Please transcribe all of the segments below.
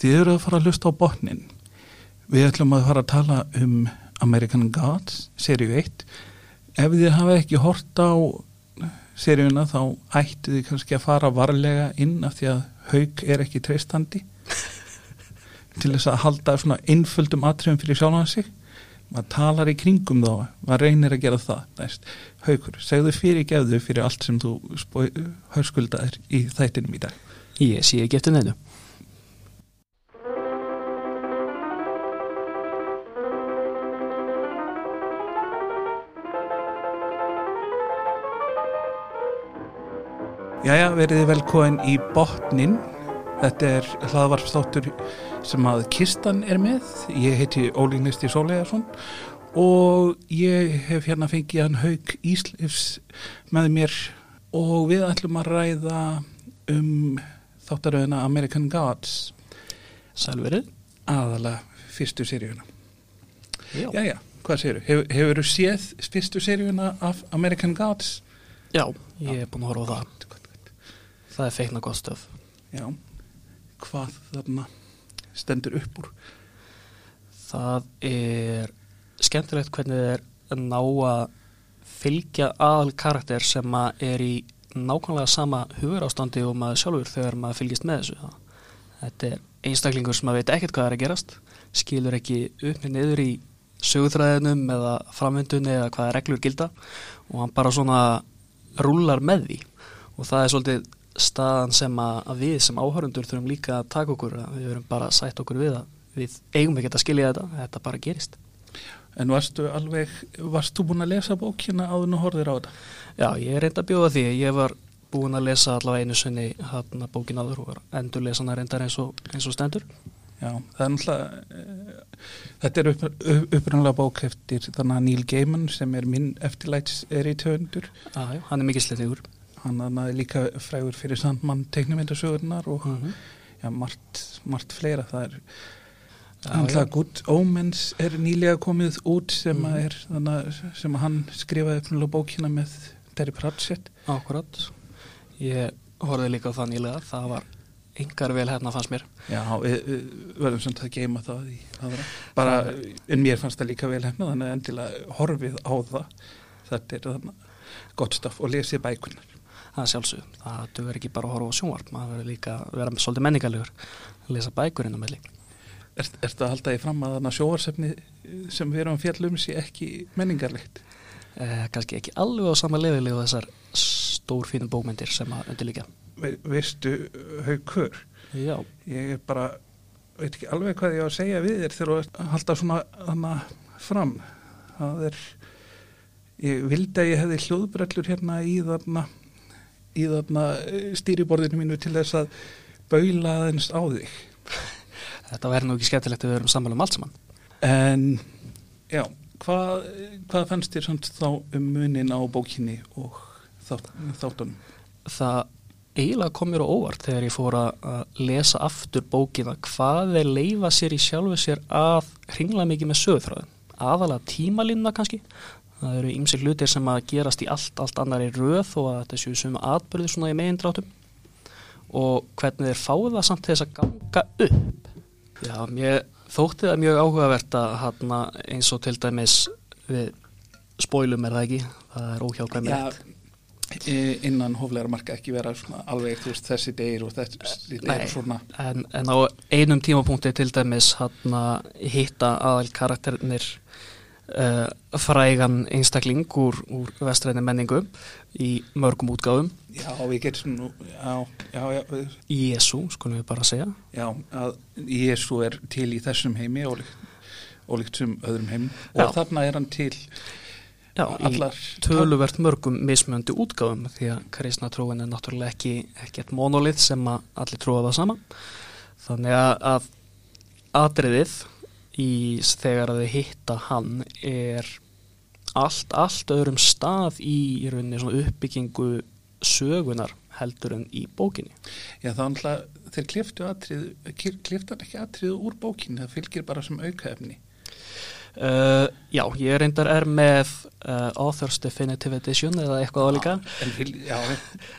Þið eru að fara að hlusta á botnin. Við ætlum að fara að tala um American Gods, seríu 1. Ef þið hafa ekki hort á seríuna þá ættu þið kannski að fara varlega inn af því að haug er ekki treystandi til þess að halda svona einföldum atriðum fyrir sjálfan sig. Maður talar í kringum þá, maður reynir að gera það. Næst. Haugur, segðu fyrir gefðu fyrir allt sem þú hörskuldaðir í þættinum í dag. Ég sé ekki eftir neinu. Jæja, veriði velkóin í botnin. Þetta er hlaðvarpstáttur sem að Kistan er með. Ég heiti Ólíknisti Sólegarsson og ég hef hérna fengið hann Haug Íslifs með mér og við ætlum að ræða um þáttaröðina American Gods. Sælverið? Aðalega fyrstu seríuna. Já. Jæja, hvað séru? Hef, hefur þú séð fyrstu seríuna af American Gods? Já, ég er búin að horfa á það. Það er feikna gott stöf. Já, hvað þarna stendur upp úr? Það er skemmtilegt hvernig þið er að ná að fylgja aðal karakter sem að er í nákvæmlega sama hugur ástandi og maður sjálfur þegar maður fylgist með þessu. Þetta er einstaklingur sem maður veit ekkert hvað er að gerast, skilur ekki upp með niður í sögutræðinum eða framvindunni eða hvaða reglur gilda og hann bara svona rúlar með því og það er svolítið staðan sem að við sem áhörundur þurfum líka að taka okkur að við verum bara að sætt okkur við að við eigum ekki að skilja þetta, þetta bara gerist. En varstu alveg, varst þú búin að lesa bókina áður og horfir á þetta? Já, ég reynda að bjóða því. Ég var búin að lesa allavega einu sunni hann að bókin áður og endur lesana reyndar eins og, eins og stendur. Já, það er náttúrulega þetta er upp, upprannlega bók eftir þannig að Neil Gaiman sem er minn eftirlæts er í töfundur ah, já, hann er mikið sletiður hann er líka frægur fyrir Sandmann teiknumindasögurnar og mm -hmm. já, margt, margt fleira það er alltaf Good Omens er nýlega komið út sem að er þannig sem hann skrifaði upprannlega bókina með Terry Pratchett Akkurat Ég horfið líka á það nýlega það var yngar vel hérna fannst mér Já, við, verðum samt að geima það í aðra. Bara, en mér fannst það líka vel hérna, þannig að endilega horfið á það. Þetta er þannig gott staf og lesið bækunar. Það er sjálfsög, það duður ekki bara að horfa á sjónvarp maður verður líka að vera svolítið menningarlegur að lesa bækurinn á melli Er, þetta að halda í fram að þannig að sjóarsefni sem við erum að fjalla um sé ekki menningarlegt? eh, kannski ekki alveg á sama lefilegu þessar stórfínum bókmyndir sem að undir líka Ve, veistu, haukur, Já, ég er bara, veit ekki alveg hvað ég á að segja við þér þegar þú halda svona þannig fram. Það er, ég vildi að ég hefði hljóðbrellur hérna í þarna í þarna eh, stýriborðinu mínu til þess að baula aðeins á þig. þetta verður nú ekki skemmtilegt að við verum sammála um allt saman En, já, hvað, hvað fannst þér samt þá um munin á bókinni og þátt, þáttunum? það eiginlega kom mér á óvart þegar ég fór að lesa aftur bókina hvað er leifa sér í sjálfu sér að hringla mikið með sögþráðin aðalega tímalínuna kannski það eru ymsir hlutir sem að gerast í allt, allt annari röð og að þetta séu sem atbyrði svona í megindráttum. Og hvernig þeir fáið það samt þess að ganga upp? Já, mér þótti það mjög áhugavert að hana, eins og til dæmis við spóilum er það ekki? Það er óhjákvæmilegt. E- innan hóflegar marka ekki vera alveg veist, þessi degir og þessi Nei. degir svona. En, en á einum tímapunkti til dæmis hana, hitta aðal karakternir frægan einstakling úr, úr vestræni menningu í mörgum útgáfum. Já, við getum nú já, já, já, Jésu, skulum við bara segja. Já, að Jésu er til í þessum heimi ólíkt, ólíkt sem öðrum heim og þarna er hann til Já, allar töluvert mörgum mismöndi útgáfum því að kristna trúin er náttúrulega ekki ekkert monolið sem að allir trúa það saman þannig að, að atriðið í þegar að þau hitta hann er allt, allt öðrum stað í, í rauninni svona uppbyggingu sögunar heldur en í bókinni. Já, er alltaf þeir kliftu atrið kliftu hann ekki atrið úr bókinni það fylgir bara sem aukaefni. Uh, já, ég reyndar er með uh, Authors Definitive Edition eða eitthvað álíka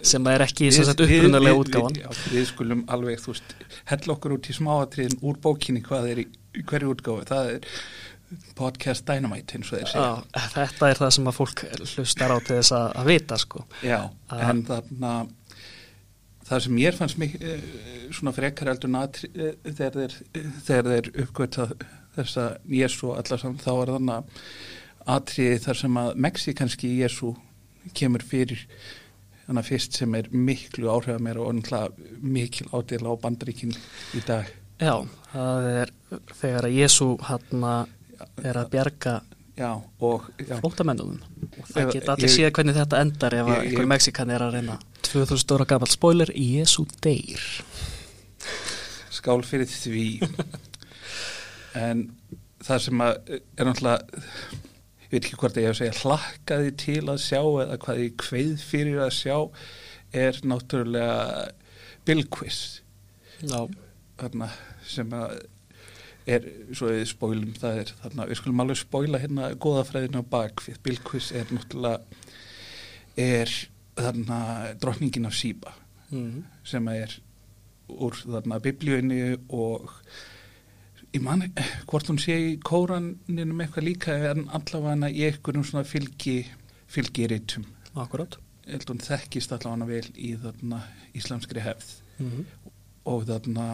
sem er ekki við- sagt við- upprunalega við- útgáfan. við- já, Við skulum alveg, þú veist, hella okkur út í smáatriðin úr bókinni hvað er í, í hverju útgáfu. Það er podcast dynamite eins og þeir segja. Já, þetta er það sem að fólk hlustar á til þess að, að vita sko Já, Ah. en þarna það sem mér fannst mig eh, svona frekar eldur natri eh, þegar þeir, þegar þeir uppgöta þessa Jésu og allar saman þá var þannig atriði þar sem að mexikanski Jésu kemur fyrir þannig að fyrst sem er miklu áhrifað mér og mikil ádela á bandaríkin í dag Já, það er þegar að Jésu hann er að bjarga Já, og það geta allir séð hvernig þetta endar ef einhver Mexikan er að reyna. 2000 stóra gafall spoiler, Jésu deyr. Skál fyrir því. En það sem að er náttúrulega ég veit ekki hvort ég hef að segja hlakkaði til að sjá eða hvað ég kveið fyrir að sjá er náttúrulega Bill Quiz Já, þarna, sem að er, svo við spóilum það er þarna, við skulum alveg spóila hérna góðafræðinu á bak fyrir Bill Quiz er náttúrulega er þarna drottningin af Síba mm. sem er úr þarna biblíunni og ég man hvort hún sé í kóraninum eitthvað líka en allavega í einhverjum svona fylgi fylgiritum hún þekkist allavega vel í þarna íslamskri hefð mm. og þarna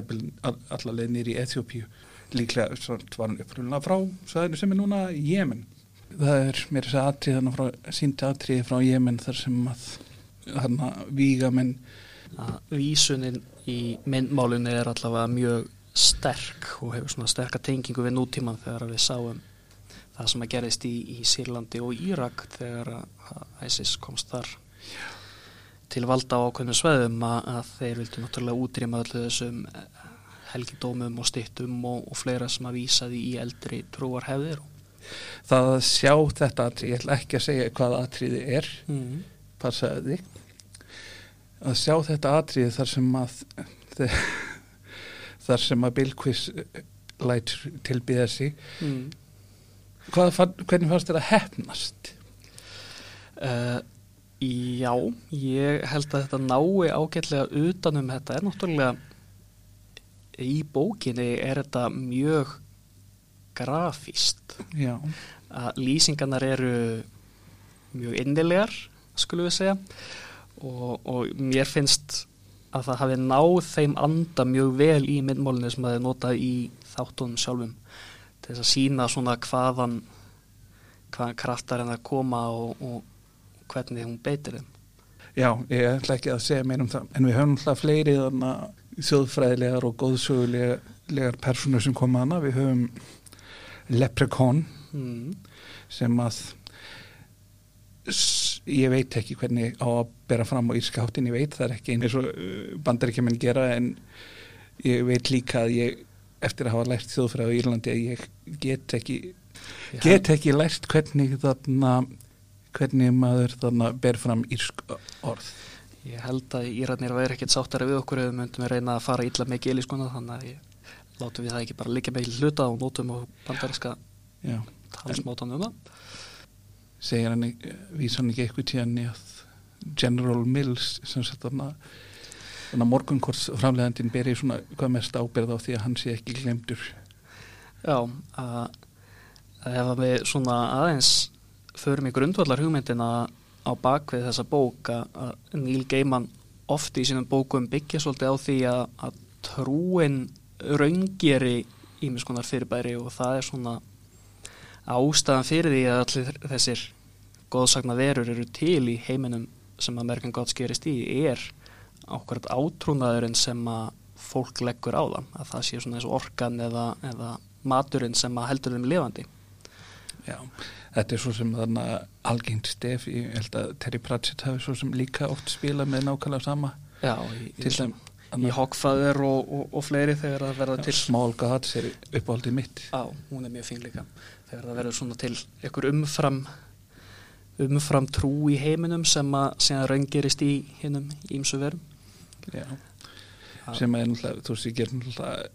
allar leið nýri í Eþjópíu líklega var hann uppröðuna frá svæðinu sem er núna Jemen. Það er mér þess að þannig frá síndi atriði frá Jemen þar sem að þarna vígamenn að vísunin í myndmálunni er allavega mjög sterk og hefur svona sterka tengingu við nútíman þegar við sáum það sem að gerist í, í Sýrlandi og Írak þegar að ISIS komst þar til valda á ákveðnum sveðum að, að þeir vildu náttúrulega útrýma öllu þessum eh, helgidómum og stittum og, og fleira sem að vísaði í eldri trúar hefðir það að sjá þetta ég ætla ekki að segja hvað atriði er, mm. passaði að sjá þetta atriði þar sem að þar sem að Bill Quiz læt tilbyða sig Mm. Fann- hvernig fannst að hefnast? Uh, já, ég held að þetta nái ágætlega utanum þetta. Er náttúrulega í bókinni er þetta mjög grafíst Já, að lýsingarnar eru mjög innilegar skulum við segja. Og, og mér finnst að það hafi náð þeim anda mjög vel í myndmálinu sem það er notað í þáttunum sjálfum. Til þess að sína svona hvaðan hvaðan kraftar hennar koma og, og hvernig hún beitir þeim. Já, ég ætla ekki að segja meira um það en við höfum alltaf fleiri þarna þjóðfræðilegar og góðsögulegar personur sem koma hana, við höfum Leprechaun mm. sem að ég veit ekki hvernig á að bera fram á írskáttin, ég veit það er ekki eins og bandaríkjumenn gera en ég veit líka að ég eftir að hafa lært þjóðfræði á Írlandi að ég get ekki get ekki lært hvernig þarna hvernig maður þarna ber fram írsk orð? Ég held að Írarnir væri ekkert sáttara við okkur ef við myndum að reyna að fara illa með giliskona þannig að ég látum við það ekki bara líka með hluta og nótum og bandariska talsmátan um það. Segir hann vísa hann ekki eitthvað tíðan í að General Mills sem sagt þarna þannig að morgunkors framlegandin beri svona hvað mest ábyrð á því að hann sé ekki glemdur Já, að, að ef að við svona aðeins förum í grundvallar hugmyndina á bakvið þessa bók að, að Neil Gaiman oft í sínum bókum byggja svolítið á því að, að trúin raungeri ímiskonar fyrirbæri og það er svona ástæðan fyrir því að allir þessir góðsagna verur eru til í heiminum sem American Gods gerist í er ákvæmt átrúnaðurinn sem að fólk leggur á það að það sé svona eins og orkan eða, eða maturinn sem að heldur þeim lifandi. Já, þetta er svo sem þarna algengt stef, ég held að Terry Pratchett hafi svo sem líka oft spilað með nákvæmlega sama. Já, í, til þeim í Hogfather og, og, og fleiri þegar það verða til Small Gods er uppáldið mitt. Já, hún er mjög fín líka. Þegar það verður svona til einhver umfram umfram trú í heiminum sem að síðan raungerist í hinnum ímsu verum. Já, sem er náttúrulega, þú veist, ég ger náttúrulega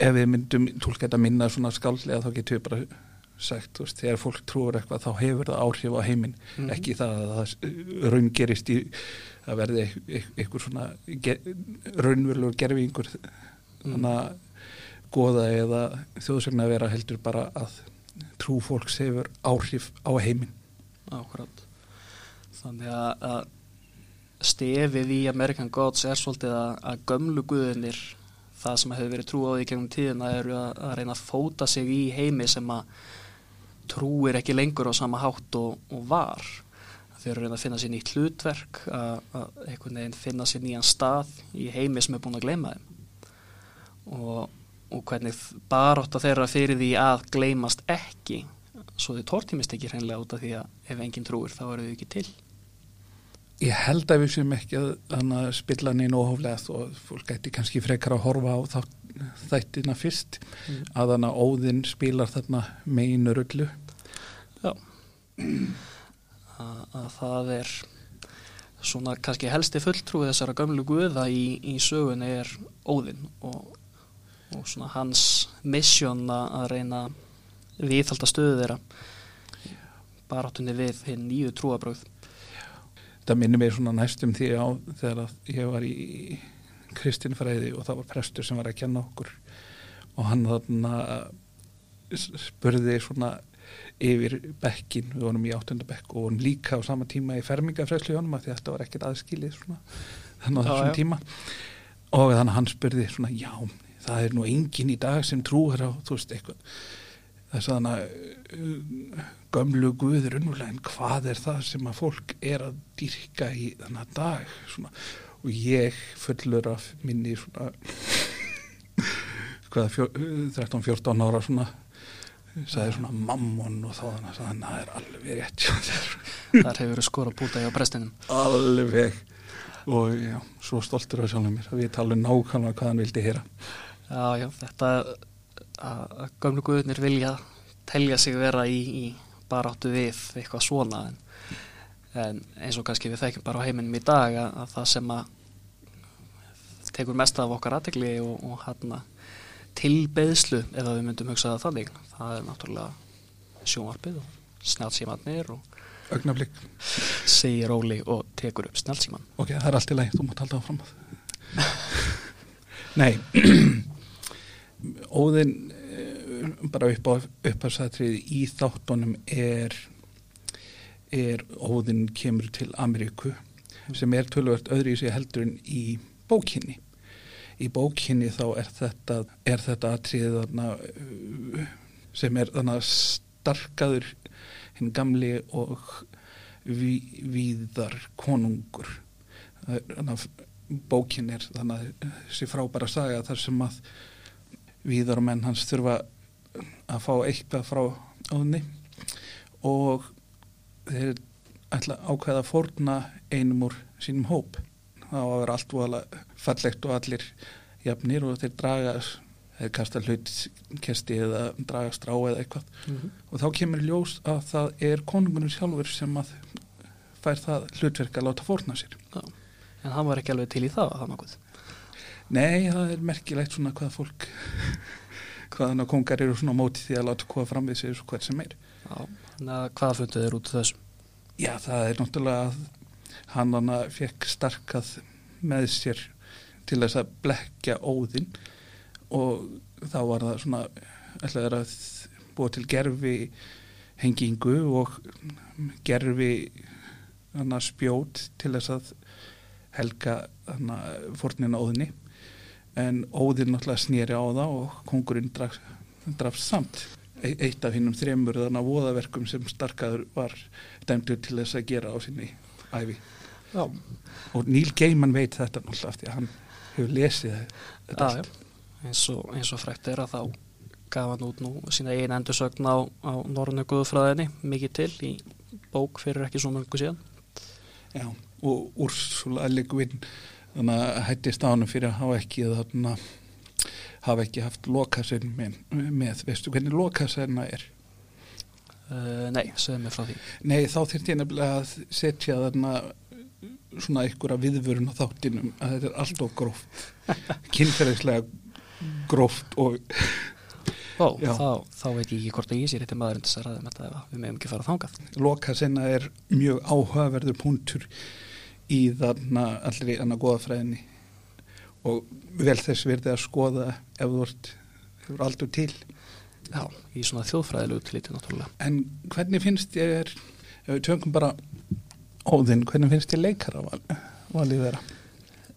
ef við myndum tólka þetta minna svona skáldlega þá getum við bara sagt, þú veist, þegar fólk trúur eitthvað þá hefur það áhrif á heiminn Mhm. ekki það að það raun gerist í að verði eitthvað svona ge, raunverulegur gerfingur þannig að goða eða þjóðsögna að vera heldur bara að trú fólks hefur áhrif á heiminn Akkurat. Þannig að, að stefið í American Gods er svolítið að, að gömlu guðinir, það sem hefur verið trú á því gegnum tíðina, eru að, að reyna að fóta sig í heimi sem að trúir ekki lengur á sama hátt og, og var. Þeir eru að finna sér nýtt hlutverk, að, einhvern veginn finna sér nýjan stað í heimi sem er búin að gleyma þeim. Og, og hvernig barótt að þeirra fyrir því að gleymast ekki svo þið tortímist ekki hreinlega út af því að ef enginn trúir þá eru þau ekki til Ég held að við sem ekki að, spilla neina óhóflega og fólk gæti kannski frekar að horfa á þættina fyrst mm. að þannig að óðinn spilar þarna meginu rullu. Já. Að, að það er svona kannski helsti fulltrúi þessara gömlu guða í, í sögunni er óðinn og, og svona hans mission að reyna viðhalda stöðu þeirra baráttunni við hinn nýju trúabröð þetta minnir mig svona næstum því á þegar ég var í kristinfræði og það var prestur sem var að kenna okkur. Og hann þarna spurði svona yfir bekkin, við vorum í áttundabekk og vorum líka á sama tíma í fermingafræslu hjónum að þetta var ekkert aðskilið svona þannig á þessum já. tíma. Og þannig hann spurði svona já, það er nú engin í dag sem trúir á, þú veist, eitthvað. Þess að þannig að gömlu guður unnúlega en hvað er það sem að fólk er að dýrka í þannig að dag svona. og ég fullur af minni svona hvað, fjó- 13-14 ára svona sagði svona mammon og þá þannig að það er alveg rétt hjá þér." þar hefur skora búta hjá prestinum alveg og já, svo stoltur af sjálfum mér að við talum nákvæmlega hvað hann vildi heyra Já, já, þetta að, að gömlu guðurnir vilja telja sig vera í, í baráttu við eitthvað svona en, en eins og kannski við þekkjum bara á heiminum í dag að, að það sem að tekur mest af okkar aðtegli og, og hann tilbeðslu ef að við myndum hugsa það þannig það er náttúrulega sjónvarpið og snjálfsímanir og augnablík, segir Óli og tekur upp snjálfsíman ok, það er allt í lagi, þú mátt halda áfram. Nei óðinn bara upp á upphafsatriði í þáttunum er er óðinn kemur til Ameríku sem er tölvört öðru í sig heldur en í bókinni. Í bókinni þá er þetta er þetta atriðið þarna uh, sem er þarna starkaður hinn gamli og ví, víðar konungur. Það er, þarna, bókin er þannig að þessi frábæra saga þar sem að víðar og menn hans þurfa að fá eitthvað frá óðni og þeir ætla að ákveða að fórna einum úr sínum hóp. Það á að vera allt voðalega fallegt og allir jafnir og þeir draga þeir kasta hlut kesti eða draga strá eða eitthvað. Mm -hmm. og þá kemur ljós að það er konungunum sjálfur sem að fær það hlutverk að láta fórna sér. En hann var ekki alveg til í það það nokkuð? Nei, það er merkilegt svona hvað fólk hvaðan að kongar eru svona á móti því að láta kofa fram við sér hvert sem er Já, þannig að hvað funduð þér út úr þessu? Já, það er náttúrulega að hann hann fekk starkað með sér til þess að blekja óðinn og þá var það svona ætlaður að búa til gerfi hengingu og gerfi spjót til þess að helga hann fórnina óðinni en óðinn náttúrulega snýri á það og kongurinn draf, drafst samt. E- eitt af hinnum þremur þannig að voðaverkum sem starkaður var dæmdur til þess að gera á sinni æfi Já, og Neil Gaiman veit þetta náttúrulega af því að hann hefur lesið þetta já, allt. eins og, og frækt er að þá gaf hann út nú sína einu endursögn á, á Norrönu Guðfræðinni mikið til í bók fyrir ekki svo mörgu síðan. Já, og Ursula Le Guin þannig að hættist á hann fyrir að hafa ekki þarna hafa ekki haft lokasinn með, með veistu hvernig lokasinn er? Uh, Nei, segðu mig frá því. Nei, þá þurfti ég nefnilega að setja þarna svona einhverja viðvörun á þáttinum að þetta er allt of gróft. Kynferðislega gróft og Ó, þá, þá veit ég ekki hvort að ég sé rétti maðurinn þess að ræða með þetta ef við meðum ekki fara þangað. loka sinna er mjög áhugaverður punktur í þarna allri annað góða fræðinni og vel þess verði að skoða ef þú hefur aldur til Já, í svona þjóðfræðilegu tlítið náttúrulega. en hvernig finnst þér ef við tökum bara óðinn, hvernig finnst þér leikara val, valið vera?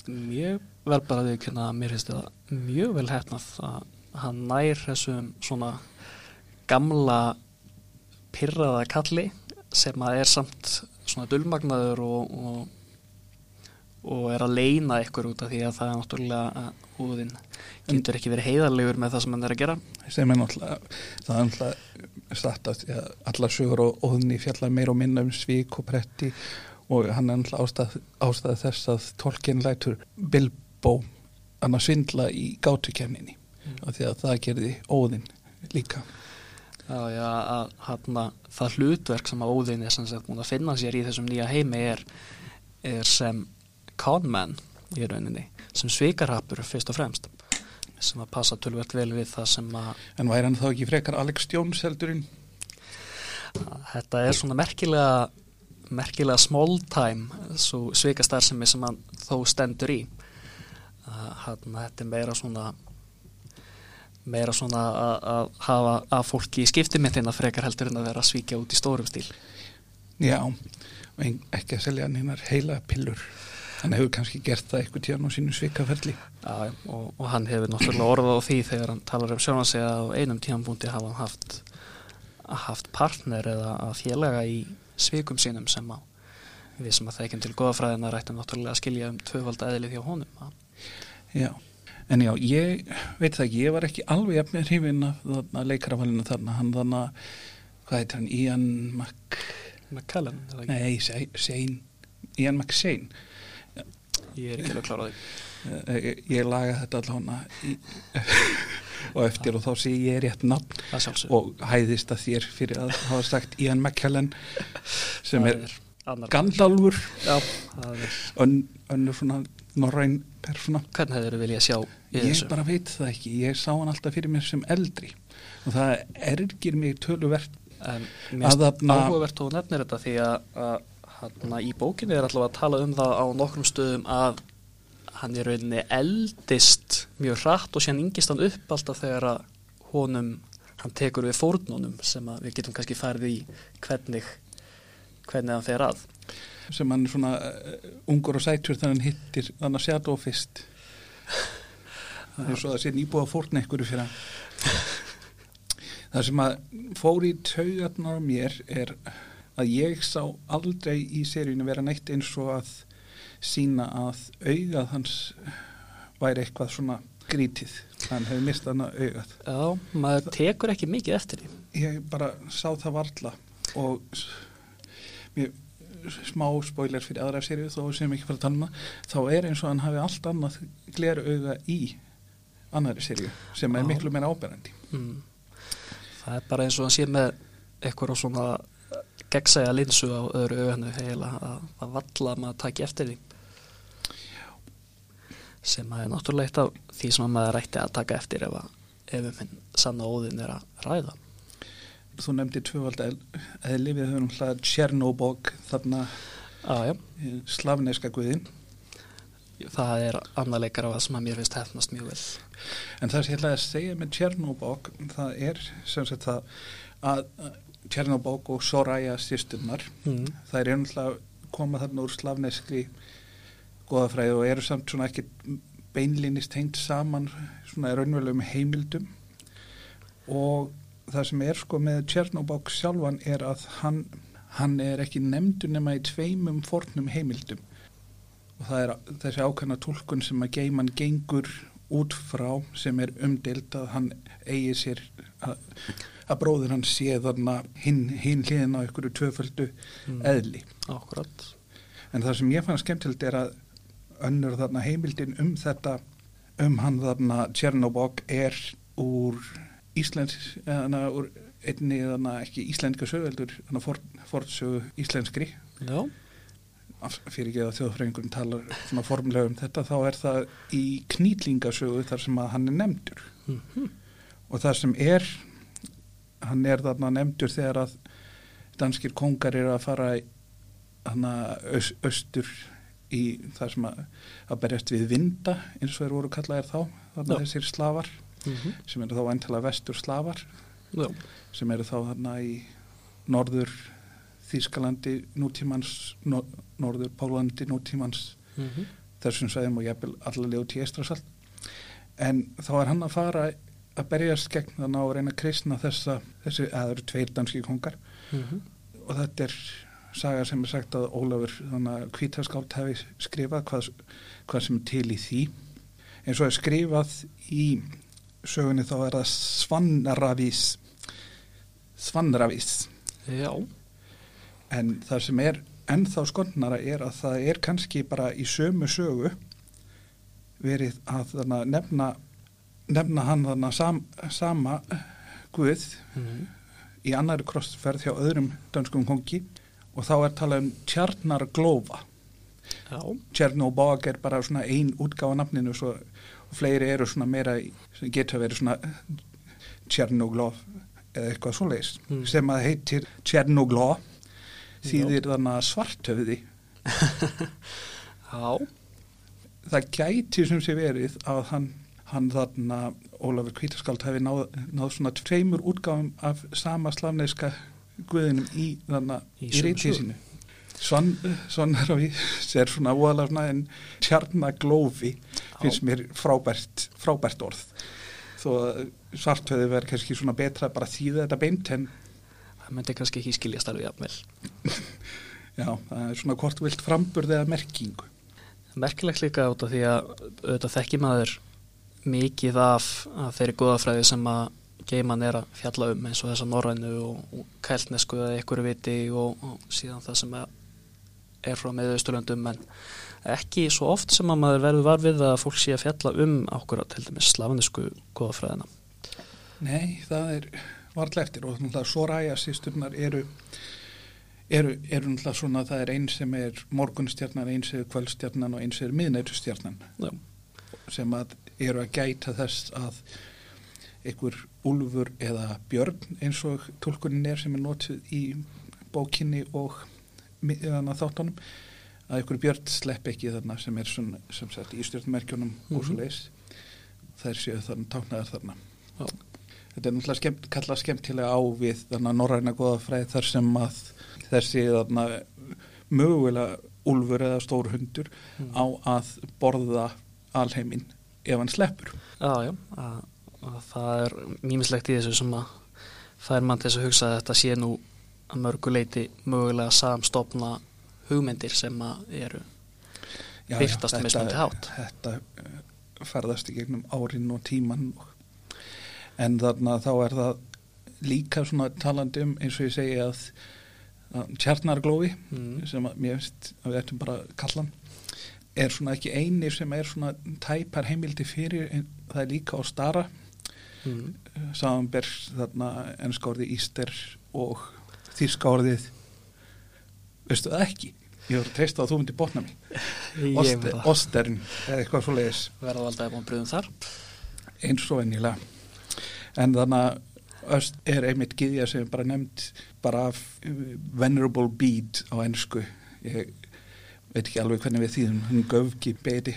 Mjög vel bara því að mér finnst þetta mjög vel hefnað að hann nær þessum svona gamla pyrraða kalli sem að er samt svona dulmagnaður og, og, og er að leina ykkur út af því að það er náttúrulega að húðin getur ekki verið heiðarlegur með það sem hann er að gera sem er náttúrulega það er náttúrulega satt að ja, allar sögur og óðinni fjallar meir og minna um svík og pretti og hann er náttúrulega ástæð, ástæð þess að tolkien lætur Bilbo hann að svindla í gátukenninni Mm. og því að það gerði óðinn líka Já, já, að hana, það hlutverk sem að Óðin er sem sagt búin að finna sér í þessum nýja heimi er, er sem conman í rauninni, sem svikarhapur fyrst og fremst, sem að passa tölvert vel við það sem að, en væri hann þá ekki frekar Alex Jones heldurinn? Þetta er svona merkilega merkilega small time svo svikastarfsemi sem hann þó stendur í. Að hana, þetta er meira svona meira svona að, hafa að fólki í skiptimyndina frekar heldur en að vera að svíkja út í stórum stíl. Já, ein, ekki að selja hann hinnar heila pillur hann hefur kannski gert það eitthvað tíðan á sínu svikaferli Já, og, og hann hefur náttúrulega orðað á því þegar hann talar um sjálfan sig að á einum tímanbúndi hafa hann haft, haft partner eða að félaga í svikum sínum sem að við sem að þeikjum til goðafræðina rættum náttúrulega að skilja um tvöfald eðlið hjá honum. að- Já, en já, ég veit það ekki, ég var ekki alveg jafnir hrifin af þarna leikaravalinu þarna, hann þarna, hvað heitir hann, Ian Mac, það ekki? nei, Shane Ian McShane, Ég er ekki alveg klár á því. Eh, ég, ég laga þetta í, og eftir og þá sé ég rétt nafn Það og hæðist að þér fyrir að hafa sagt Ian McKellen sem er Gandalfur, það er, ön, önnur svona norræn persóna. hvernig hefur þið viljað sjá Ég þessu? bara veit það ekki, ég sá hann alltaf fyrir mér sem eldri og það ergir mig töluvert En að þarna- áhugavert þú nefnir þetta því að, að hann í bókinni er allavega að tala um það á nokkrum stöðum að hann í rauninni eldist mjög hratt og síðan yngist hann upp alltaf þegar að honum hann tekur við fórnunum sem við getum kannski færið í hvernig hvernig hann fer að. Sem hann er svona uh, ungur og sætur þannig hann hittir þannig að sjá fyrst. Það er svo að sé nýbúið að fórna ykkur fyrir hann. Það sem að fór í taugarnar á mér er að ég sá aldrei í seríunum vera neitt eins og að sína að augað hans væri eitthvað svona grítið. Hann hefur mistað hann að augað. Já, maður tekur ekki mikið eftir því. Ég bara sá það varla og mér, smá spoiler fyrir aðra seríu þó sem ekki fara að tala um þá er eins og hann hafi allt annað gleru auga í annari seríu sem er miklu meira áberandi. Mm. Það er bara eins og hann sé með eitthvað svona gegnsæja linsu á öðru auðanu heila að, að valla maður taki eftir því. Sem að er náttúrulega eitt af því sem að maður ætti að taka eftir ef, að, ef um hinn sanna óðin er að ræða. Þú nefndi tvövalda eðli við höfum hlað Tjernobog þarna slavneska guðin það er annar leikar af það sem að mér finnst hefnast mjög vel. En það sem ég ætlaði að segja með Tjernobog það er sem sagt það að að Tjernobog og Soraya sýsturnar mm. það er einhverja koma þarna úr slavneskri goðafræði og eru samt svona ekki beinlínist hengt saman svona raunverulegum heimildum. Og það sem er sko með Tjernobok sjálfan er að hann, hann er ekki nefndur nema í tveimum fornum heimildum. Og það er þessi ákvæmna tólkun sem að geiman gengur út frá sem er umdild að hann eigi sér að, að bróður hann sé þarna hinn hin hliðin á einhverju tvöföldu Mm. eðli. Akkurat en það sem ég fann skemmtilegt er að önnur þarna heimildin um þetta um hann þarna Tjernobog er úr Íslands eða úr einni þarna ekki íslenska sögveldur þarna for, fortsögu íslenskri. Já, fyrir ekki að þjóðfræðingun talar svona formulega um þetta þá er það í knýtlingasögu þar sem að hann er nefndur Mm -hmm. og það sem er hann er þarna nefndur þegar að danskir kongar eru að fara að austur í það sem að, að berjast við vinda eins og þeir voru kallaðir þá þarna Já. þessir slafar Mm -hmm. sem eru þá væntalega vestur slafar Já. sem eru þá þarna í norður Þýskalandi nútímans nor, norður Pálandi nútímans Mm -hmm. þessum sveðum og jafnvel allavega út í Eistrasalt en þá er hann að fara að berjast gegn þannig að reyna að kristna þessa þessi, að það eru tveir danski kongar Mhm. og þetta er saga sem er sagt að Ólafur kvítaskált hefði skrifað hvað, hvað sem er til í því eins og er skrifað í sögunni þá er það Svannravís Svannravís Já. en það sem er ennþá skondnara er að það er kannski bara í sömu sögu verið að þarna, nefna nefna hann þarna sam, sama guð Mm í annari krossferð hjá öðrum danskum kongi og þá er talað um Tjarnar Glófa Já. Tjarnobog er bara svona ein útgáfa nafninu svo, og fleiri eru svona meira geta verið svona Tjarnoglof eða eitthvað svoleiðis Mm. sem að heitir Tjernoglof þýðir þannig svartöfði Já. það gæti sem sé verið að hann, hann þarna Ólafur Kvítaskald hefði náð, náð svona tveimur útgáfum af sama slavneiska guðinum í þannig Í í, sömu reytið sögu. sínu. Svann, svannaraví er svona óalega svona en tjarnaglófi finnst mér frábært, frábært orð. Þó að svartöði verður kannski svona betra að bara þýða þetta beint en Það myndi kannski ekki skiljast alveg jafnvel. já, það er svona hvort vilt framburð eða merkingu Merkilegt líka út af því að auðvitað þekki maður mikið af, þeirri góðafræði sem að geiman er að fjalla um eins og þessa norrænu og, og kæltnesku eða ykkur viti og, og síðan það sem að er frá meðausturlöndum en ekki svo oft sem að maður verður var við að fólk sé að fjalla um ákvörða til dæmis slafanisku góðafræðina. Nei, það er varlega eftir og náttúrulega Soraya sýsturnar eru eru, eru náttúrulega svona það er eins sem er morgunstjarnan, eins er kvöldstjarnan og eins er miðnætustjarnan Já. sem að eru að gæta þess að einhver úlfur eða björn eins og tólkunin er sem er notuð í bókinni og þáttunum að einhver björn slepp ekki þarna sem er svona, sem sagt í stjórnmerkjunum og Mhm. svo leis þær séu þarna táknaðar þarna Já. Þetta er náttúrulega skemmt, kallað skemmtilega á við þarna norræna góða fræð þar sem að þessi þarna mögulega úlfur eða stór hundur Mm. á að borða alheiminn ef hann sleppur Já, já, að, að það er mýmislegt í þessu sem að fær mann til þess að hugsa að þetta sé nú að mörgu leiti mögulega samstofna hugmyndir sem að eru já, á mismunandi hátt. Þetta eh, ferðast í gegnum árin og tíman og, en þarna þá er það líka svona talandi um eins og ég segi að, að tjarnarglófi mm. sem að mér finnst að við ættum bara að kalla er svona ekki eini sem er svona tæpar heimildi fyrir en það er líka á stara. Mm. samanber þarna ennska orðið Íster og þýska orðið veistu það ekki? Ég voru að treysta að þú myndir botna mig. Ég Oster, Ostern eða eitthvað svo leiðis verða alltaf búin bröðum þar. Eins og venjulega en þannig að öst er einmitt gyðja sem bara nefnd bara af uh, venerable bead á ennsku ég veit ekki alveg hvernig við þýðum hún göfki beiti.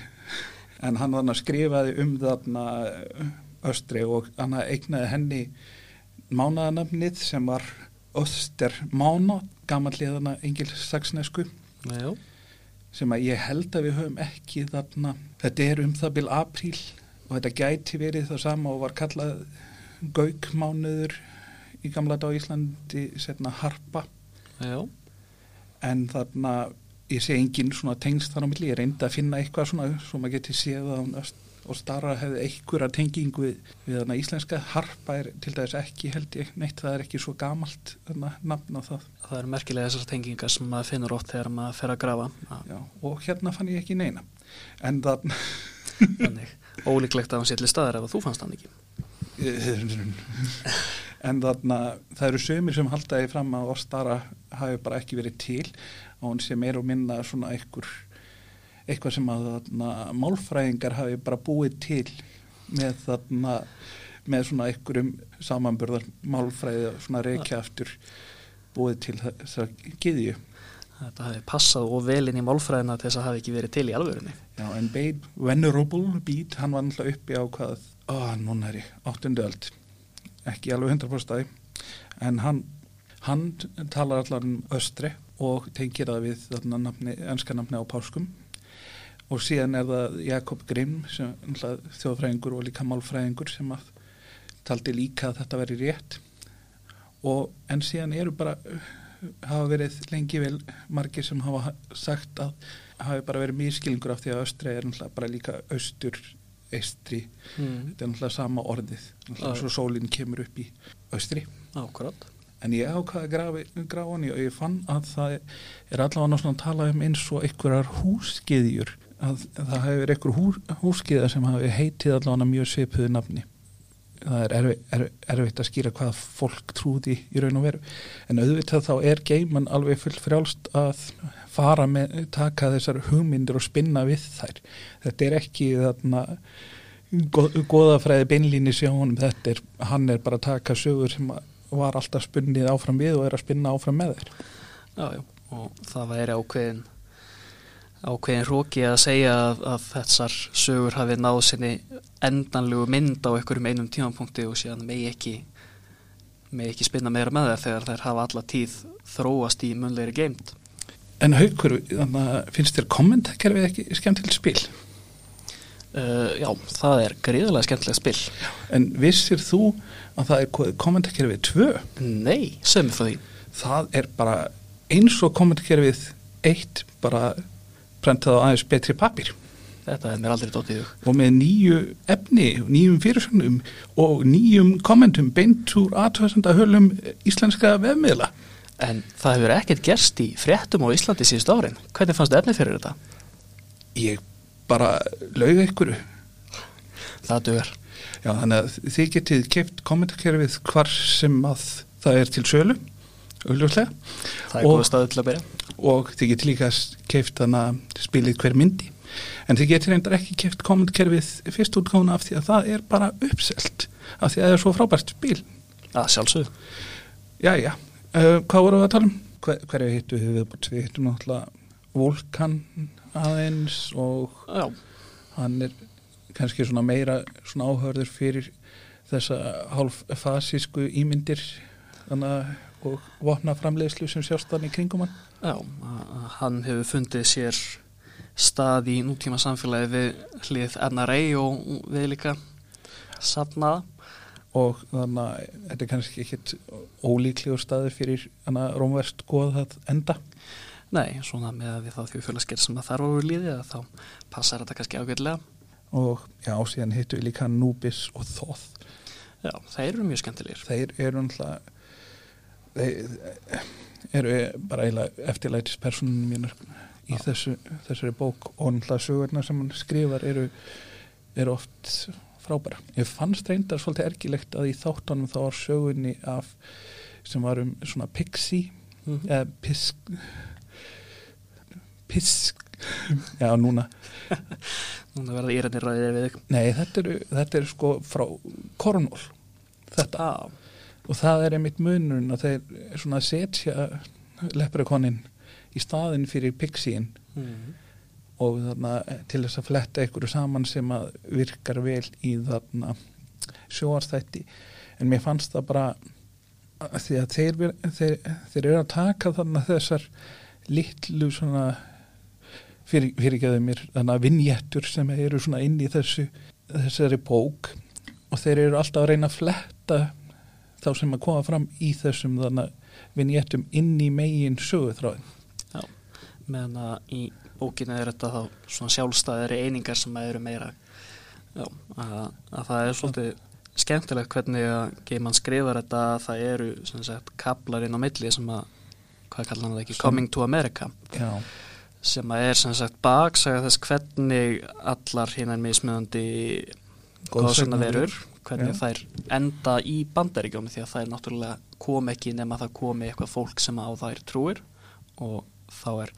En hann þannig skrifaði um þarna uh, östri og hann eignaði henni mánaðanafnið sem var Öster mána gamalliðana engilsaksnesku sem að ég held að við höfum ekki þarna, þetta er um það bil apríl og þetta gæti verið það sama og var kallað gaukmánuður í gamla dag Íslandi setna harpa. Já, en þarna ég sé engin svona tengst þar á milli, ég reyndi að finna eitthvað svona svo maður geti séð að hún og starra hefði einhverja tengingu við, við þarna íslenska. Harpa er til dæs ekki held ég neitt, það er ekki svo gamalt þarna nafn á það. Það eru merkilega þessar tengingar sem maður finnur oft þegar maður fer að grafa. Já, og hérna fann ég ekki neina. En þarna þannig ólíklegt að hann sé til staðar ef að þú fannst hann ekki en þarna það eru sömur sem haldaði fram að Ostara hafi bara ekki verið til og hún sem er og minna svona einhver eitthvað sem að þarna málfræðingar hafi bara búið til með þarna með svona einhverjum samanburðar málfræði svona reykja aftur búið til þess að giðju Þetta hafi passað og velinn í málfræðina til þess að hafi ekki verið til í alvörunni. Já, en Babe, Venerable Beat, hann var alltaf uppi á hvað, ó, núna er ég, áttundu öld, ekki alveg 100% stæði, en hann, hann talar allar um östri og tengir það við nafni á páskum. Og síðan er það Jakob Grimm, sem þjóðfræðingur og líka málfræðingur sem að taldi líka að þetta veri rétt. Og en síðan eru bara hafa verið lengi vel margir sem hafa sagt að hafi bara verið mískilingur af því að östri er bara líka austur eistri, mm. þetta er náttúrulega sama orðið náttúrulega svo sólinn kemur upp í austri. Ákvæmt. en ég ákvaði að grafa hann og ég fann að það er allavega náttúrulega að tala um eins og einhverjar húsgeðjur að það hefur einhver hú, húsgeða sem hafi heitið allavega mjög svipuðu nafni. Það er erfitt, erfitt, erfitt að skýra hvað fólk trúði í raun og veru. En auðvitað þá er geiman alveg full frjálst að fara með taka þessar hugmyndir og spinna við þær. Þetta er ekki þarna goðafræði beinlíni sjónum þetta er, hann er bara að taka sögur sem var alltaf spunnið áfram við og er að spinna áfram með þér Jájú, og það væri ákveðin ákveðin róki að segja að, að þessar sögur hafi náð sinni endanlegu mynd á einhverjum einum tímanpunkti og síðan megi ekki megi ekki spinna meira með það þegar þær hafa alla tíð þróast í munleiri geimt En haugur, finnst þér kommentarkerfið ekki skemmtilegt spil? Uh, já, það er gríðulega skemmtilegt spil En vissir þú að það er kommentarkerfið tvö? Nei, sögum við því Það er bara eins og kommentarkerfið eitt bara prentað á aðeins betri papir. Þetta er mér aldrei dóttið hug. Og með nýju efni, nýjum fyrirsögnum og nýjum kommentum beint úr aðtöðsanda hölum íslenska vefmiðla. En það hefur ekkert gerst í fréttum á Íslandi síðust árin. Hvernig fannst efni fyrir þetta? Ég bara lauga ykkur. Það duður. Já, þannig að þið getið keipt kommentarkerfið hvar sem að það er til sölu, auðvitað. Það er góða staðu til að byrja og þið getur líka keift þannig að spilið hver myndi en þið getur reyndar ekki keift kommentkerfið fyrst útgáðuna af því að það er bara uppselt af því að það er svo frábært spil að sjálfsög já já, uh, hvað vorum við að tala um? Hver, hverju hittu við viðbútt við hittum náttúrulega Volkan aðeins og já. hann er kannski svona meira svona áhörður fyrir þessa hálf fasísku ímyndir og vopnaframlegslu sem sjást þannig kringum hann. Já, hann hefur fundið sér stað í nútíma samfélagi við hlið NRA og við líka safnaða og þannig að þetta er kannski ekkit ólíklegur staði fyrir rómverst góð að enda? Nei, svona með að við þá þjóðfélagsgerð sem að þar voru líðið þá passar þetta kannski ágætlega. Og já, síðan hittu við líka Núbis og Þóð Já, þeir eru mjög skemmtilegir. Þeir eru náttúrulega þeir eru bara eiginlega eftirlætispersonum mínar í þessu, þessari bók. Og náttúrulega sögurna sem hann skrifar eru, eru oft frábæra. Ég fannst reyndar svolítið ergilegt að í þáttanum þá var sögunni af sem var um svona pixi mm -hmm. eða pisk pisk já núna núna verða írættir ræðið við þig nei þetta eru, þetta eru sko frá Kornól þetta ah og það er einmitt munurinn að þeir svona setja leprekonin í staðin fyrir pixín mm. Og þarna til þess að fletta einhverju saman sem að virkar vel í þarna sjóarstætti en mér fannst það bara því að þeir, þeir, þeir eru að taka þarna þessar litlu svona fyrir, fyrirgeðu mér þannig að vinnjættur sem eru svona inn í þessu þessari bók. Og þeir eru alltaf að reyna að fletta þá sem að koma fram í þessum þannig vinjéttum inn í megin söguþráðin Já, meðan að í bókinu er þetta þá svona sjálfstæðari einingar sem eru meira já, að, að það er svolítið skemmtilegt hvernig að geimann skrifar þetta að það eru sagt, kaplar inn á milli sem að hvað kallar hann það ekki, Coming to America já. sem að er sem sagt baksaga þess hvernig allar hinn er mismöðandi góðsögna verur hvernig Já. þær enda í bandaríkjónu því að þær náttúrulega kom ekki nema það komi eitthvað fólk sem á þær trúir og þá er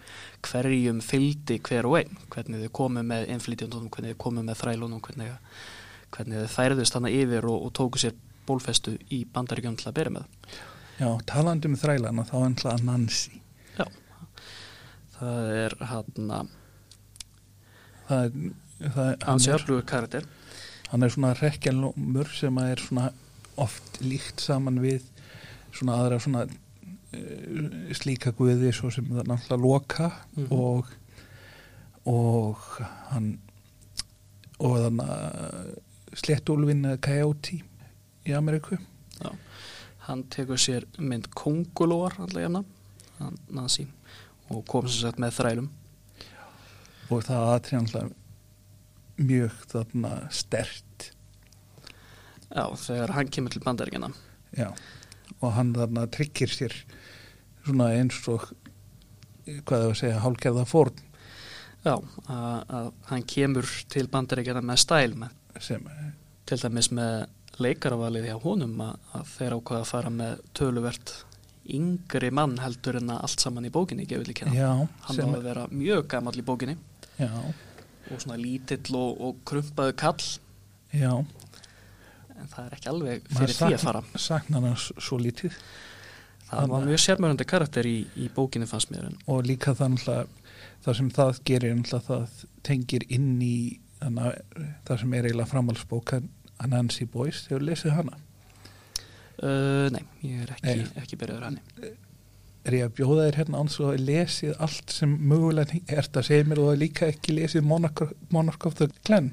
hverjum fylgdi hver og einn. Hvernig þau komu með innflytjandunum hvernig þau komu með þrælunum hvernig, hvernig þau færðust hana yfir og, og tóku sér bólfestu í bandaríkjónu til að byrja með. Já, talandi um þrælana þá er alltaf Nancy. Já, það er hann að hann, er öflugur karakter. hann er svona rekkjalumur sem er svona oft líkt saman við svona aðra svona slíka guði svo sem það náttúrulega loka Mhm. og og hann og þannig að slettúlfin eða Coyote í Ameríku. Já. hann tekur sér mynd kongulóar alltaf jafna hann Nancy og kom sem sagt með þrælum. Og það aðtrið alltaf mjög þarna stert Já, þegar hann kemur til bandaríkjana já, og hann þarna tryggir sér svona eins og hvað það að segja, hálgerða fórn Já, að, að hann kemur til bandaríkjana með stæl með, sem, til dæmis með leikaravalið hjá honum að, að þeir ákvaða að fara með töluvert yngri mann heldur en að allt saman í bókinni gefur líka hann á að vera mjög gamall í bókinni. Já, og svona lítill og, og krumpaðu kall. Já. En það er ekki alveg fyrir því að fara. saknar hann svo lítið það var mjög sérmjörandi karakter í, í bókinni fannst mér en og líka það það sem það gerir það tengir inn í að það sem er eiginlega framhaldsbóka að Nancy Boyce, hefur lesið hana? Uh, nei, ég er ekki, ekki byrjaður henni. Er ég að bjóða þér hérna svo að lesið allt sem mögulega er það segir mér og það líka ekki lesið Monarch, Monarch of the Glen?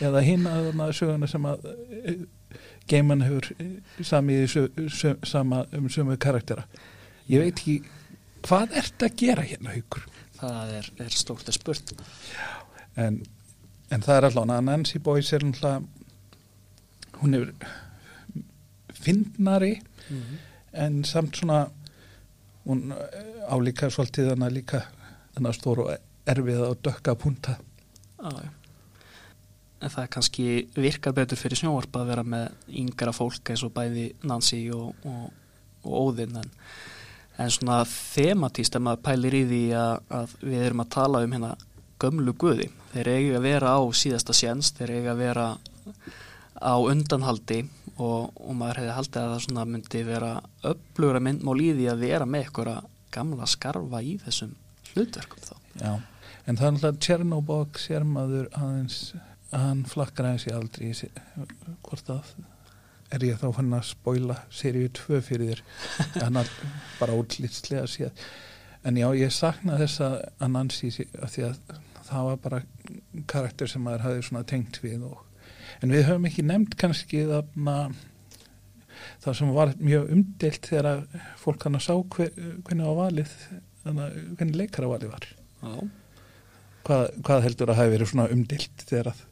Eða hinn að þarna söguna sem að uh, geiman hefur samið sama um sömu karaktera. Ég veit ekki hvað ert að gera hérna haukur? Það er, er stórt að spurt. En, en það er allavega að Nancy Boyce er alltaf hún er fyndnari mm en samt svona hún álíka svolítið þannig að líka þannig að stóru erfið og dökka punta. Já, já. Það kannski virkar betur fyrir snjóvarp að vera með yngra fólk eins og bæði Nancy og, og, og Óðinn en, en svona thematíst að maður pælir í því að, að við erum að tala um hérna gömlu guði. Þeir eiga að vera á síðasta séns, þeir eiga að vera á undanhaldi og, og maður hefði haldið að það svona myndi vera öflugra myndmál í því að vera með einhverja gamla skarfa í þessum hlutverkum þá. Já, en það er alltaf Tjernobog sér maður aðeins að hann flakkar aðeins í aldri hvort að er ég þá fann að spoila seríu 2 fyrir þér? Hann er bara útlýtslega séð. En já, ég sakna þess að að Nancy sé- af því að það var bara karakter sem maður hafði svona tengt við og, en við höfum ekki nefnt kannski þarna það sem var mjög umdelt þegar fólk hann að sá hver, hvernig á valið hvernig leikara valið var. Já. hvað, hvað heldur að hafi verið svona umdilt þegar að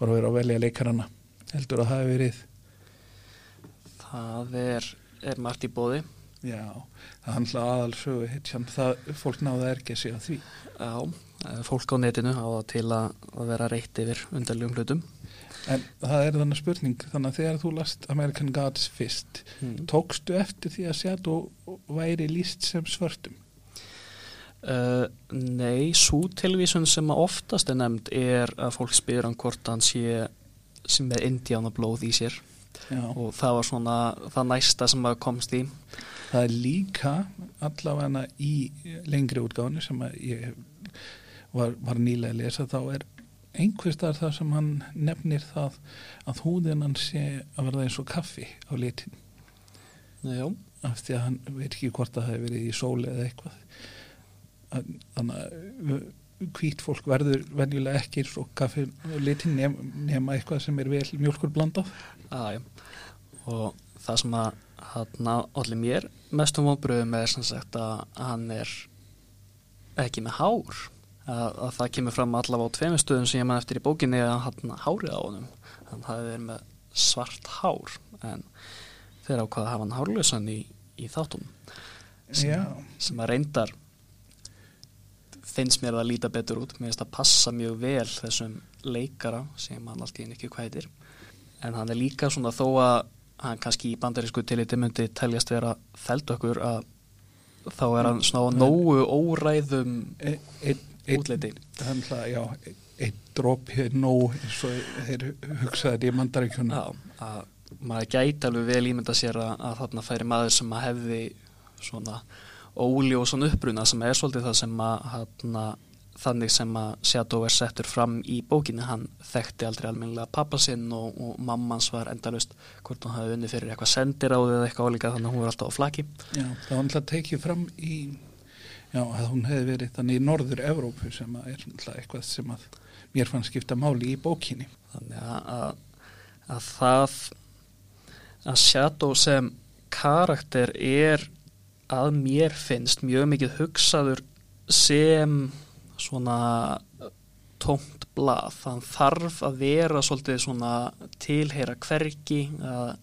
voru að vera að velja leikarana heldur að hafi verið Það er, er margt í bóði. já, það handla aðalsögu hitjan, það fólk náða ergja sig að því Já, eh, fólk á netinu á það til að, að vera reitt yfir undarlegum hlutum. en það er þannig spurning þannig að þegar þú last American Gods fyrst Mm. tókstu eftir því að sjá þú væri líst sem svörtum Uh, nei, svo tilvísun sem að oftast er nefnd er að fólk spyr hann hvort hann sé sem með indjánablóð í sér já. og það var svona það næsta sem að komst í. það er líka allavega í lengri útgáðinu sem að ég var, var nýlega að lesa þá er einhvers þar það sem hann nefnir það að húðin hann sé að verða eins og kaffi á litin Já, af því að hann veit ekki hvort það hefur verið í sóli eða eitthvað Að- þannig að hvít fólk verður venjulega ekki og kaffi á litin nema, nema eitthvað sem er vel mjölkur blandað aðja. Og það sem að hann allir mér mestum vonbröðum er sem sagt að hann er ekki með hár. Að, að það kemur fram allavega á tveimur stöðum sem ég man eftir í bókinni að hann hárið á honum. Hann hafi verið með svart hár en þeir ákvaða að hafa hann hárlösan í, í þáttum sem, sem að reyndar finnst mér að líta betur út. Mér finnst að passa mjög vel þessum leikara sem hann alltaf ekki hvæðir en hann er líka svona þó að hann kannski í bandarísku tiliti myndi teljast vera þeld okkur að þá er hann svona á nógu óræðum e, e, e, útliti. já, einn dróp er nóg eins og þeir hugsaði í mandaríkjunum Já, að maður gæti alveg vel ímynda sér að, að þarna færi maður sem að hefði svona svona uppbruna sem er svolítið það sem að hana, þannig sem að Shadow er settur fram í bókinni, hann þekkti aldrei almennilega pappa sinn og, og mammans var endalust hvort hann hafi unni fyrir eitthvað sendir á þið eða eitthvað álíka þannig að hún var alltaf á flaki. Já, það var alltaf tekið fram í já, að hún hefði verið þannig í norður Evrópu sem að er alltaf eitthvað sem að mér fann skipta máli í bókinni. Þannig að, að, að það að Shadow sem karakter er að mér finnst mjög mikið hugsaður sem svona tómt blað, þann þarf að vera svolítið svona tilheyra hverki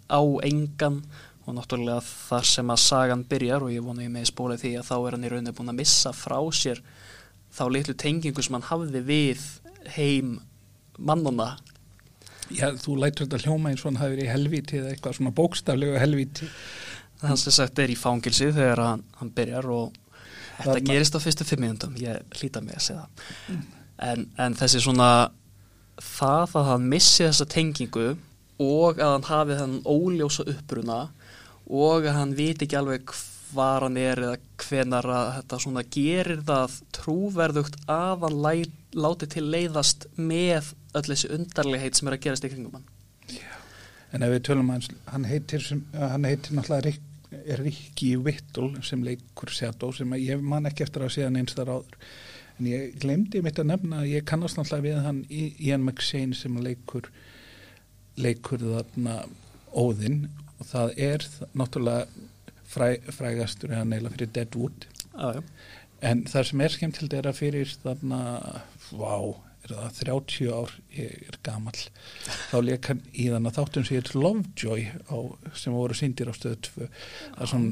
á engan. Og náttúrulega þar sem að sagan byrjar og ég vona ég með spólið því að þá er hann í rauninni búin að missa frá sér þá litlu tengingu sem hann hafði við heim mannuna Já, þú lætur þetta hljóma eins og hann hafi verið í helvíti eða eitthvað svona bókstaflegu helvíti hann sem sagt er í fangilsi þegar hann, hann byrjar og þetta það gerist á fyrstu fimm minúndum ég hlýta mig að segja mm. en, en þessi svona það að hann missi þessa tengingu og að hann hafi þann óljósa uppbruna og að hann viti ekki alveg hvað hann er eða hvenar að þetta svona gerir það trúverðugt að hann læ, láti til leiðast með öll þessi undarlegheit sem er að gerast í kringum hann Já. En ef við tölum hans, hann heitir, hann heitir náttúrulega Rik, Rikki Vittul sem leikur Shadow sem ég man ekki eftir að segja hann eins þar áður. En ég glemdi mitt að nefna að ég kannast náttúrulega við hann Ian McShane sem leikur leikur þarna Óðinn. Og það er náttúrulega fræ, frægastur eða neila fyrir Deadwood. Ah, en það sem er skemmt til þetta fyrir þarna, vá er það 30 ár, ég er gamal þá leik hann í þann að þáttum sér Lovejoy á, sem voru síndir á stöðu 2 þar sem,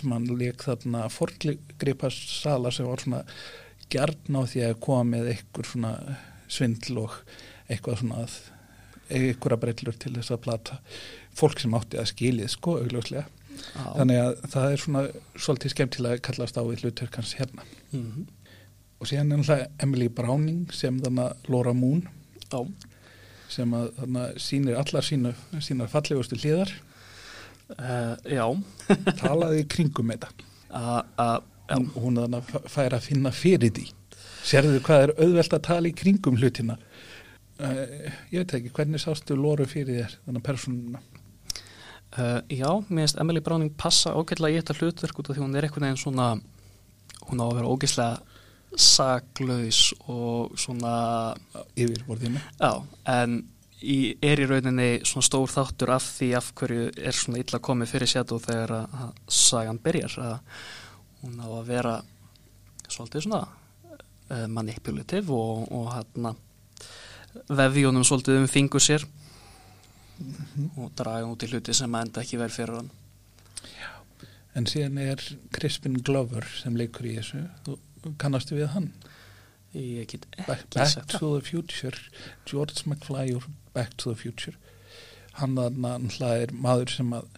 sem hann leik þarna forgripast sala sem var svona gjarn á því að koma með einhver svona svindl og eitthvað svona að einhverja brellur til þess að plata fólk sem átti að skilið sko augljóslega. Þannig að það er svona svolítið skemmtilega að kallast á við hlutverkans hérna. Mm -hmm og síðan náttúrulega Emily Browning sem þannig að Laura Moon. Já. sem að þannig að sínir allar sína, sínar fallegustu hliðar. Uh, Já. Talaði kringum þetta. Uh, uh, hún, hún þannig að færa að finna fyrir því. Sérðu hvað er auðvelt að tala í kringum hlutina? Ég veit ekki, hvernig sástu Laura fyrir þér þannig personuna Já, mér finnst Emily Browning passa ágætlega í þetta hlutverk út af því hún er eitthvað einn svona hún á að vera ógeðslega saklaus og svona yfirborðinu já, en í, er í rauninni svona stór þáttur af því af hverju er svona illa komið fyrir sétu þegar að, sagan byrjar að hún á að vera svolítið svona uh, manipulativ og, og hérna vefjónum svolítið um fingur sér mm -hmm. og draga út í hluti sem enda ekki verið fyrir hann. Já, en síðan er Crispin Glover sem leikur í þessu. Og kannastu við hann? Ég get ekki Back, back to the Future George McFly úr Back to the Future. Hann er maður sem að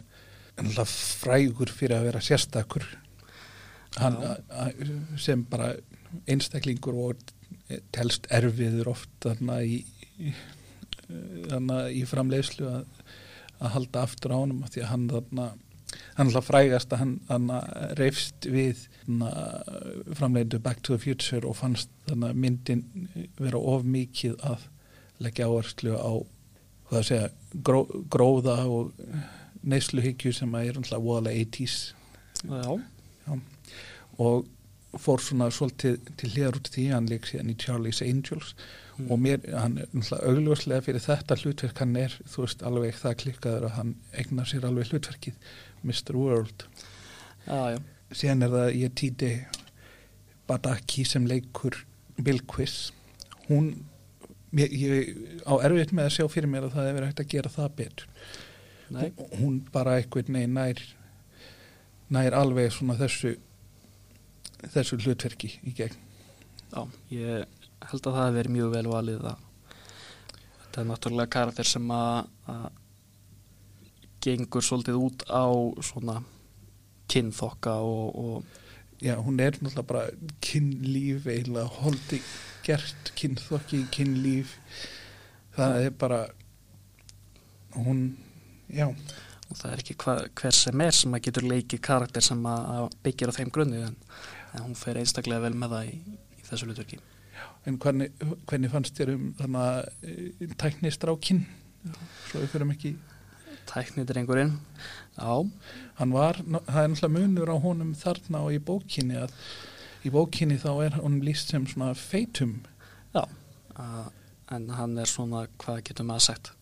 frægur fyrir að vera sérstakur. Hann, sem bara einstaklingur og telst erfiður oft þarna í, þarna í framleiðslu að, að halda aftur á hann því að hann þarna hann alltaf frægast að hann, hann reyfst við framleitu Back to the Future og fannst myndin vera of mikið að leggja áherslu á segja, gró, gróða og neysluhyggju sem er alltaf voðalega 80's Já. Já. og fór svona svolítið til hliðar út því hann leik síðan í Charlie's Angels mm. og mér, hann er alltaf augljóslega fyrir þetta hlutverk hann er, þú veist, alveg það klikkaður að hann egnar sér alveg hlutverkið Mr. World ah, síðan er það ég týti Badaki sem leikur Bill Quiz hún ég, ég, á erfitt með að sjá fyrir mér að það hefur hægt að gera það betur hún, hún bara eitthvað nei, nær nær alveg svona þessu þessu hlutverki í gegn Já, ég held að það hefur verið mjög vel valið að þetta er náttúrulega karakter sem að, að gengur svolítið út á svona kynþokka og, og Já, hún er náttúrulega bara kynlíf eiginlega holdi gert kynþokki, kynlíf. Það er bara hún, já. Og það er ekki hva, hver sem er sem að getur leikið karakter sem að, byggja á þeim grunni en, en hún fer einstaklega vel með það í, í þessu hlutverki En hvernig, hvernig fannst þér um þannig að tæknistrákin svo við fyrir ekki Tæknidrengurinn, hann var, það er náttúrulega munur á honum þarna og í bókinni að í bókinni þá er honum líst sem svona feitum. Já, uh, en hann er svona, hvað getur maður sagt,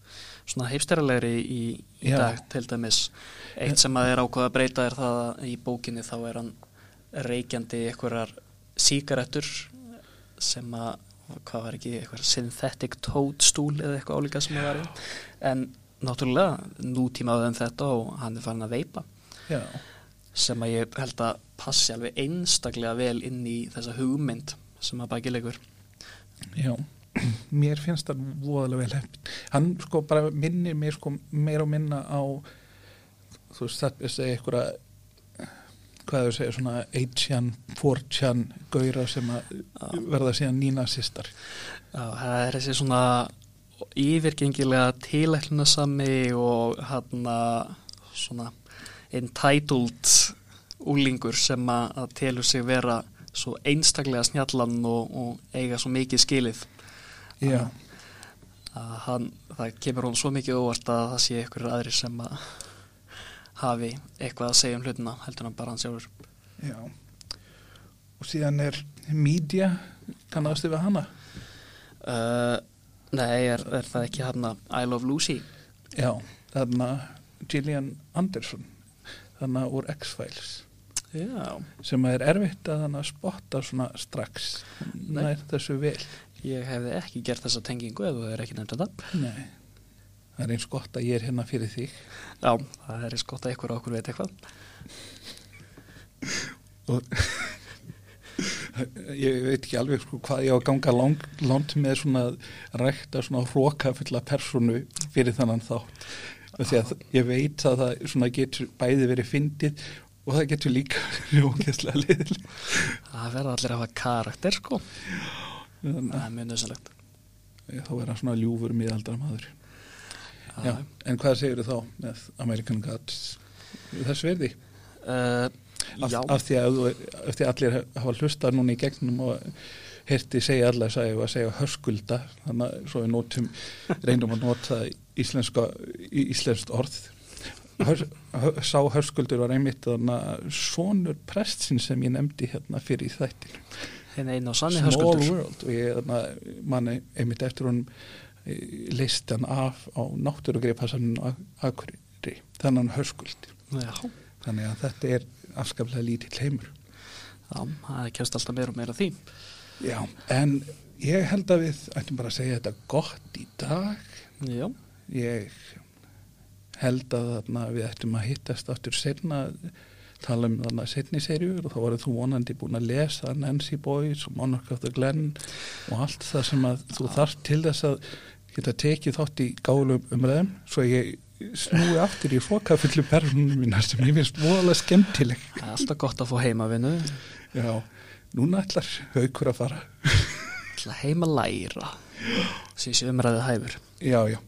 svona heifstæralegri í, í dag til dæmis. Eitt sem að er ákveða að breyta er það að í bókinni þá er hann reykjandi einhverjar síkarettur sem að, hvað var ekki, einhver synthetic toadstool eða eitthvað álíka sem það var í. En náttúrulega nútímaðu en þetta og hann er farin að veipa já, sem að ég held að passi alveg einstaklega vel inn í þessa hugmynd sem að baki leikur. já mér finnst það voðalega vel heppin hann sko bara minnir mér sko meira og minna á þú veist það er einhverja hvað þau segja svona 8chan, 4chan gaura sem að verða síðan nýna sýstar það er þessi svona yfirgengilega tilætlunasami og hann svona entitled úlingur sem að, að telur sig vera svo einstaklega snjallan og, og eiga svo mikið skilið. Já, að hann, það kemur hún svo mikið óvart að það sé ykkur aðri sem að hafi eitthvað að segja um hlutina heldur hann bara hann sjálfur. Já. Og síðan er media kannastu við hana? Uh, Nei, er, er það ekki hann að I Love Lucy? já, þarna Gillian Anderson þarna úr X-Files. Já, sem er erfitt að hann að spotta svona strax. Nei. nær þessu vel. Ég hefði ekki gert þessa tengingu ef þú hefur ekki nefnt þetta. Nei. Það er eins gott að ég er hérna fyrir þig. Já, það er eins gott að ykkur okkur veit eitthvað. Og ég veit ekki alveg sko, hvað ég á að ganga lang, langt með svona rækta svona hróka fulla personu fyrir þannan þátt. Að ég veit að það svona getur bæði verið fyndið og það getur líka rjókesslega liðil Það verða allir að hafa karakter sko. Það er mjög nöðsynlegt þá er hann svona ljúfur miðaldra maður Já, en hvað segir þá með American Gods þess verði? uh, Af, af, því að, þú- af því að allir hafa hlustað núna í gegnum og herti segja allar að segja hörskulda þannig að svo við nótum reynum að nota íslenskt orð. Hörs, hö, sá hörskuldur var einmitt sonur prestsinn sem ég nefndi hérna fyrir í þættinu Small höskuldur. World. Og ég manni einmitt eftir hún leist hann af á náttúrugreipassaninu Akureyri þannig hörskuldi Já, þannig að þetta er afskaplega lítill heimur. Já, það kemst alltaf meira og meira því. Já, en ég held að við ættum bara að segja þetta gott í dag. Já, Ég held að þarna, við ættum að hittast aftur setna tala um þarna setni serjur og þá voru þú vonandi búin að lesa Nancy Boys og Monarch of the Glen og allt það sem að þú þarft til þess að geta tekið þátt í gálum umræðum svo ég snúi aftur í fokafullu persónum mína sem ég finnst voðalega skemmtileg. það er alltaf gott að fá heimavinnu Já, núna ætlar haukur að fara. til að heima læra síðan sé umræðið hæfur Já, já.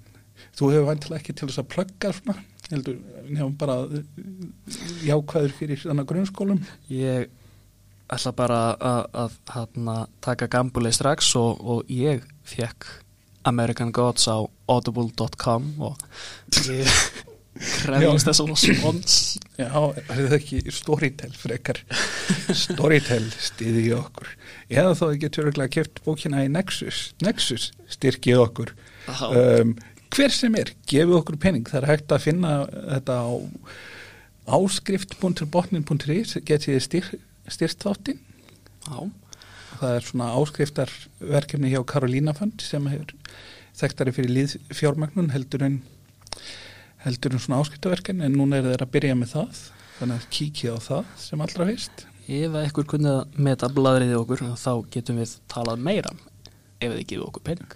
Þú hefur vantilega ekki til þess að plugga svona, heldur, nefnum bara uh, jákvæður fyrir þannig grunnskólum. Ég ætla bara að, að, að taka gambulið strax og, og ég fekk American Gods á audible.com og ég krefjast þess að spons Já, er það ekki Storytel frekar? Storytel stiði í okkur. Eða þá ekki töruglega keft bókina í Nexus. Nexus styrkið okkur. Um, hver sem er, gefið okkur pening. Það er hægt að finna þetta á áskrift.botnin.is getið þið styr, styrst þáttinn. Já, Það er svona áskriftarverkefni hjá Karolína Fund sem hefur þekktari fyrir líð fjármagnun heldur en heldur en svona áskriftarverkefni en núna er þeir að byrja með það þannig að kíkja á það sem allra fyrst. Ef að ykkur kunnið að meta bladriði okkur þá getum við talað meira ef þið gefið okkur pening.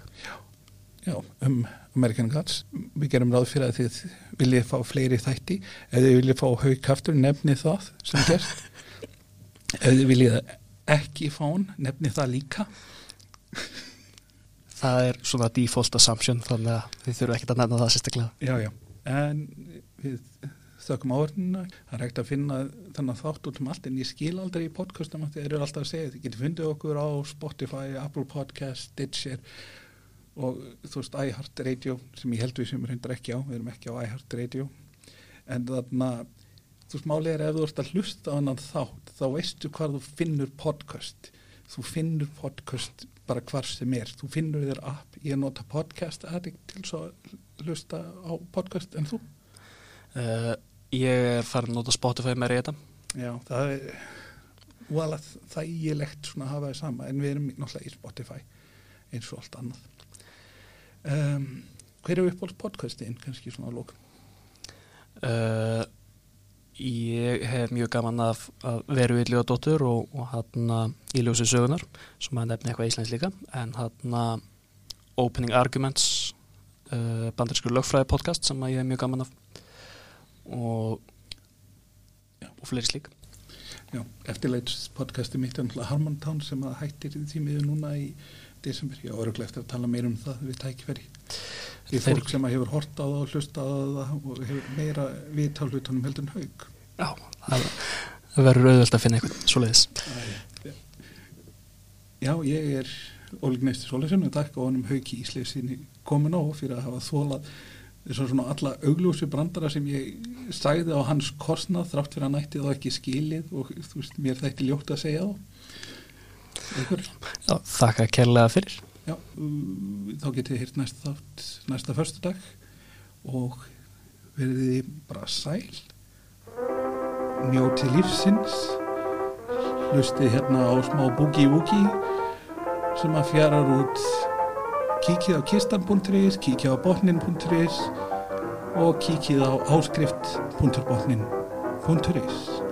Já, um American Gods. Við gerum ráð fyrir að þið viljið fá fleiri þætti. Ef þið viljið fá haugkaftur nefni það sem gerst. Ef þið viljið ekki fá hann nefni það líka. Það er svona default assumption þannig að þið þurfum ekkert að nefna það sérstaklega. Já, já, en við þökkum áhörnuna, það er hægt að finna þannig þátt út um allt en ég skil aldrei í podcastum að þið eru alltaf að segja þið getur fundið okkur á Spotify, Apple Podcast Stitcher og þú veist iHeart Radio sem ég held við sem er hundar ekki á, við erum ekki á iHeart Radio en þarna þú veist málið er ef þú ert að hlusta á annan þátt þá veistu hvað þú finnur podcast. Þú finnur podcast bara hvar sem er, þú finnur þér app ég nota podcast addict til svo að hlusta á podcast en þú? Uh, Ég er farin að nota Spotify með reyta Já, það er voðalega þægilegt svona að hafa það sama en við erum náttúrulega í Spotify eins og allt annað. Um, Hver er uppáhalds podcastin kannski svona að lóka? uh, Ég hef mjög gaman af, af veru í Ljóðdóttur og, og hann í ljósi sögunar sem að nefna eitthvað íslensk líka. En hann Opening Arguments uh, bandarskur lögfræði podcast sem ég hef mjög gaman af. Og, og fleiri slík. Eftirleits podcasti mitt er náttúrulega Harmontown sem að hættir því miður núna í desember, já, öruglega eftir að tala meir um það við tækifæri. Því fólk sem að hefur hort á það og hlusta á það og hefur meira vit á hlutunum heldur en haug Já, það verður auðvöld að finna eitthvað svoleiðis. Já, ég er Óli Gneisti Sólesson og takk á honum hauki Ísleif sinni komin á fyrir að hafa þólað þessar svona alla augljósu brandara sem ég sagði á hans kostnað þrátt fyrir að nætti þá ekki skilið og þú veist, mér þætti ljótt að segja þá? Já, þakka kærlega fyrir. Já, uh, þá getið þið hýrt næsta þátt næsta förstu dag og verðið bara sæl. Njóti lífsins. Hlustið hérna á smá boogie-woogie sem að fjarar út. Kíkið á kistan.is kíkið á botnin.is og kíkið á áskrift.botnin.is